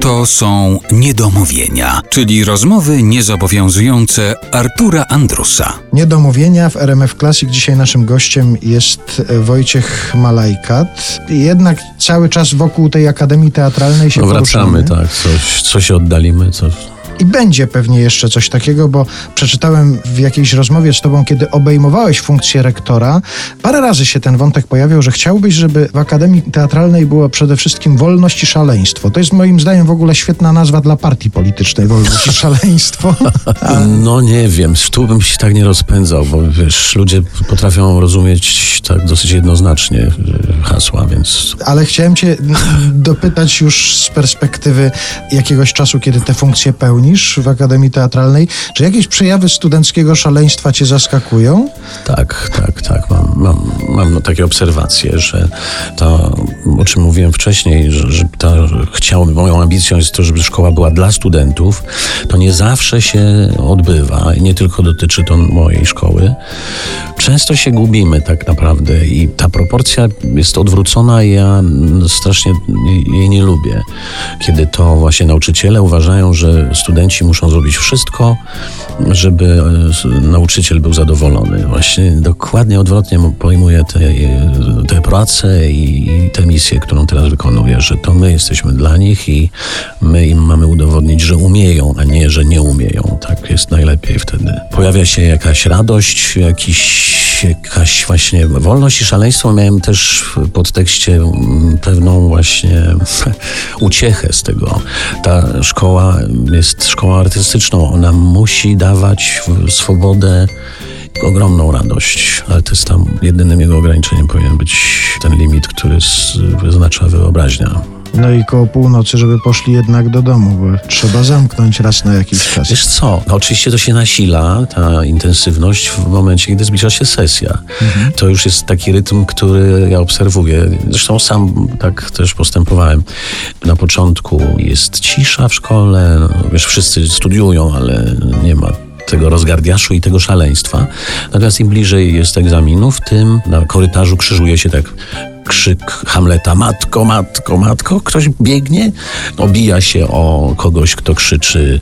To są niedomówienia, czyli rozmowy niezobowiązujące Artura Andrusa. Niedomówienia w RMF Classic. Dzisiaj naszym gościem jest Wojciech Malajkat. Jednak cały czas wokół tej Akademii Teatralnej się No wracamy, poruszamy. tak, coś, coś się oddalimy, coś... I będzie pewnie jeszcze coś takiego, bo przeczytałem w jakiejś rozmowie z tobą, kiedy obejmowałeś funkcję rektora, parę razy się ten wątek pojawiał, że chciałbyś, żeby w Akademii Teatralnej było przede wszystkim wolność i szaleństwo. To jest moim zdaniem w ogóle świetna nazwa dla partii politycznej, wolność i szaleństwo. No nie wiem, tu bym się tak nie rozpędzał, bo wiesz, ludzie potrafią rozumieć tak dosyć jednoznacznie e, hasła, więc ale chciałem cię dopytać już z perspektywy jakiegoś czasu, kiedy tę funkcję pełnisz w Akademii Teatralnej, czy jakieś przejawy studenckiego szaleństwa cię zaskakują? tak, tak, tak, mam, mam, mam no, takie obserwacje, że to, o czym mówiłem wcześniej, że, że chciałbym, moją ambicją jest to, żeby szkoła była dla studentów, to nie zawsze się odbywa i nie tylko dotyczy to mojej szkoły. Często się gubimy tak naprawdę i ta proporcja jest odwrócona i ja strasznie jej nie lubię. Kiedy to właśnie nauczyciele uważają, że studenci muszą zrobić wszystko, żeby e, nauczyciel był zadowolony. Właśnie dokładnie odwrotnie pojmuję te, te pracę i, i tę misję, którą teraz wykonuję, że to my jesteśmy dla nich i my im mamy udowodnić, że umieją, a nie, że nie umieją. Tak jest najlepiej wtedy. Pojawia się jakaś radość, jakiś jakaś właśnie wolność i szaleństwo miałem też w podtekście mm, pewną właśnie uciechę z tego. Ta szkoła jest szkołą artystyczną, ona musi dawać swobodę ogromną radość, tam jedynym jego ograniczeniem powinien być ten limit, który wyznacza wyobraźnia. No i koło północy, żeby poszli jednak do domu, bo trzeba zamknąć raz na jakiś czas. Wiesz co, no oczywiście to się nasila, ta intensywność w momencie, kiedy zbliża się sesja. To już jest taki rytm, który ja obserwuję. Zresztą sam tak też postępowałem. Na początku jest cisza w szkole, no, wiesz, wszyscy studiują, ale nie ma tego rozgardiaszu i tego szaleństwa. Natomiast im bliżej jest egzaminów, tym na korytarzu krzyżuje się tak krzyk Hamleta matko, matko, matko. Ktoś biegnie, obija się o kogoś, kto krzyczy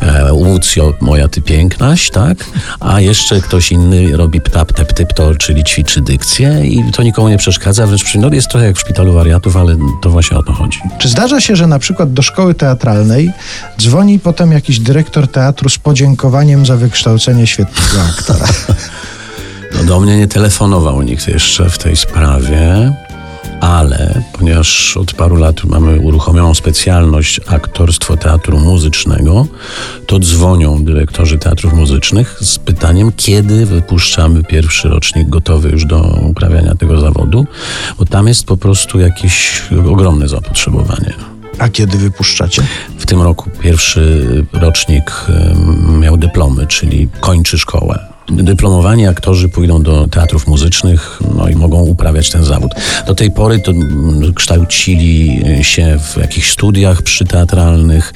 e, Łucjo, moja ty pięknaś, tak? A jeszcze ktoś inny robi ptap, tep, typ, to, czyli ćwiczy dykcję i to nikomu nie przeszkadza, wręcz przy- no, jest trochę jak w szpitalu wariatów, ale to właśnie o to chodzi. Czy zdarza się, że na przykład do szkoły teatralnej dzwoni potem jakiś dyrektor teatru z podziękowaniem za wykształcenie świetnego aktora? No, do mnie nie telefonował nikt jeszcze w tej sprawie, ale ponieważ od paru lat mamy uruchomioną specjalność aktorstwo teatru muzycznego, to dzwonią dyrektorzy teatrów muzycznych z pytaniem, kiedy wypuszczamy pierwszy rocznik gotowy już do uprawiania tego zawodu, bo tam jest po prostu jakieś ogromne zapotrzebowanie. A kiedy wypuszczacie? W tym roku pierwszy rocznik miał dyplomy, czyli kończy szkołę. Dyplomowani aktorzy pójdą do teatrów muzycznych no i mogą uprawiać ten zawód. Do tej pory to mm, kształcili się w jakichś studiach przyteatralnych.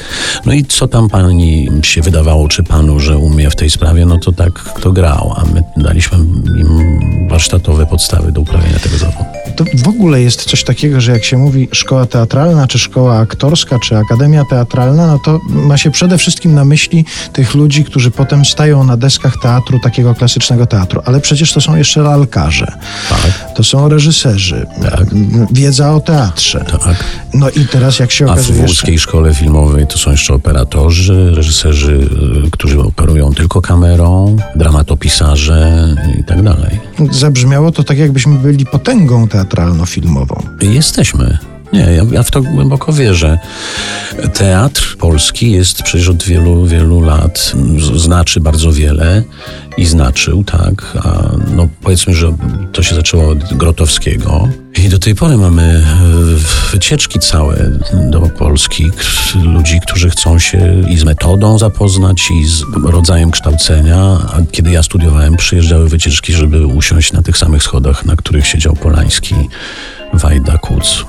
No i co tam pani się wydawało, czy panu, że umie w tej sprawie, no to tak kto grał, a my daliśmy im warsztatowe podstawy do uprawiania tego zawodu. To w ogóle jest coś takiego, że jak się mówi szkoła teatralna, czy szkoła aktorska, czy akademia teatralna, no to ma się przede wszystkim na myśli tych ludzi, którzy potem stają na deskach teatru, takiego klasycznego teatru. Ale przecież to są jeszcze lalkarze, Tak, to są reżyserzy, m, wiedza o teatrze. tak. No i teraz jak się A w okazuje. Łódzkiej Szkole Filmowej to są jeszcze operatorzy, reżyserzy, y, którzy operują tylko kamerą, dramatopisarze i tak dalej. zabrzmiało to tak, jakbyśmy byli potęgą teatralno-filmową. Jesteśmy. Nie, ja, ja w to głęboko wierzę. Teatr polski jest przecież od wielu, wielu lat, znaczy bardzo wiele i znaczył, tak. A no powiedzmy, że to się zaczęło od Grotowskiego. I do tej pory mamy e, wycieczki całe do Polski, ludzi, którzy chcą się i z metodą zapoznać, i z rodzajem kształcenia. A kiedy ja studiowałem, przyjeżdżały wycieczki, żeby usiąść na tych samych schodach, na których siedział Polański, Wajda, Kuc.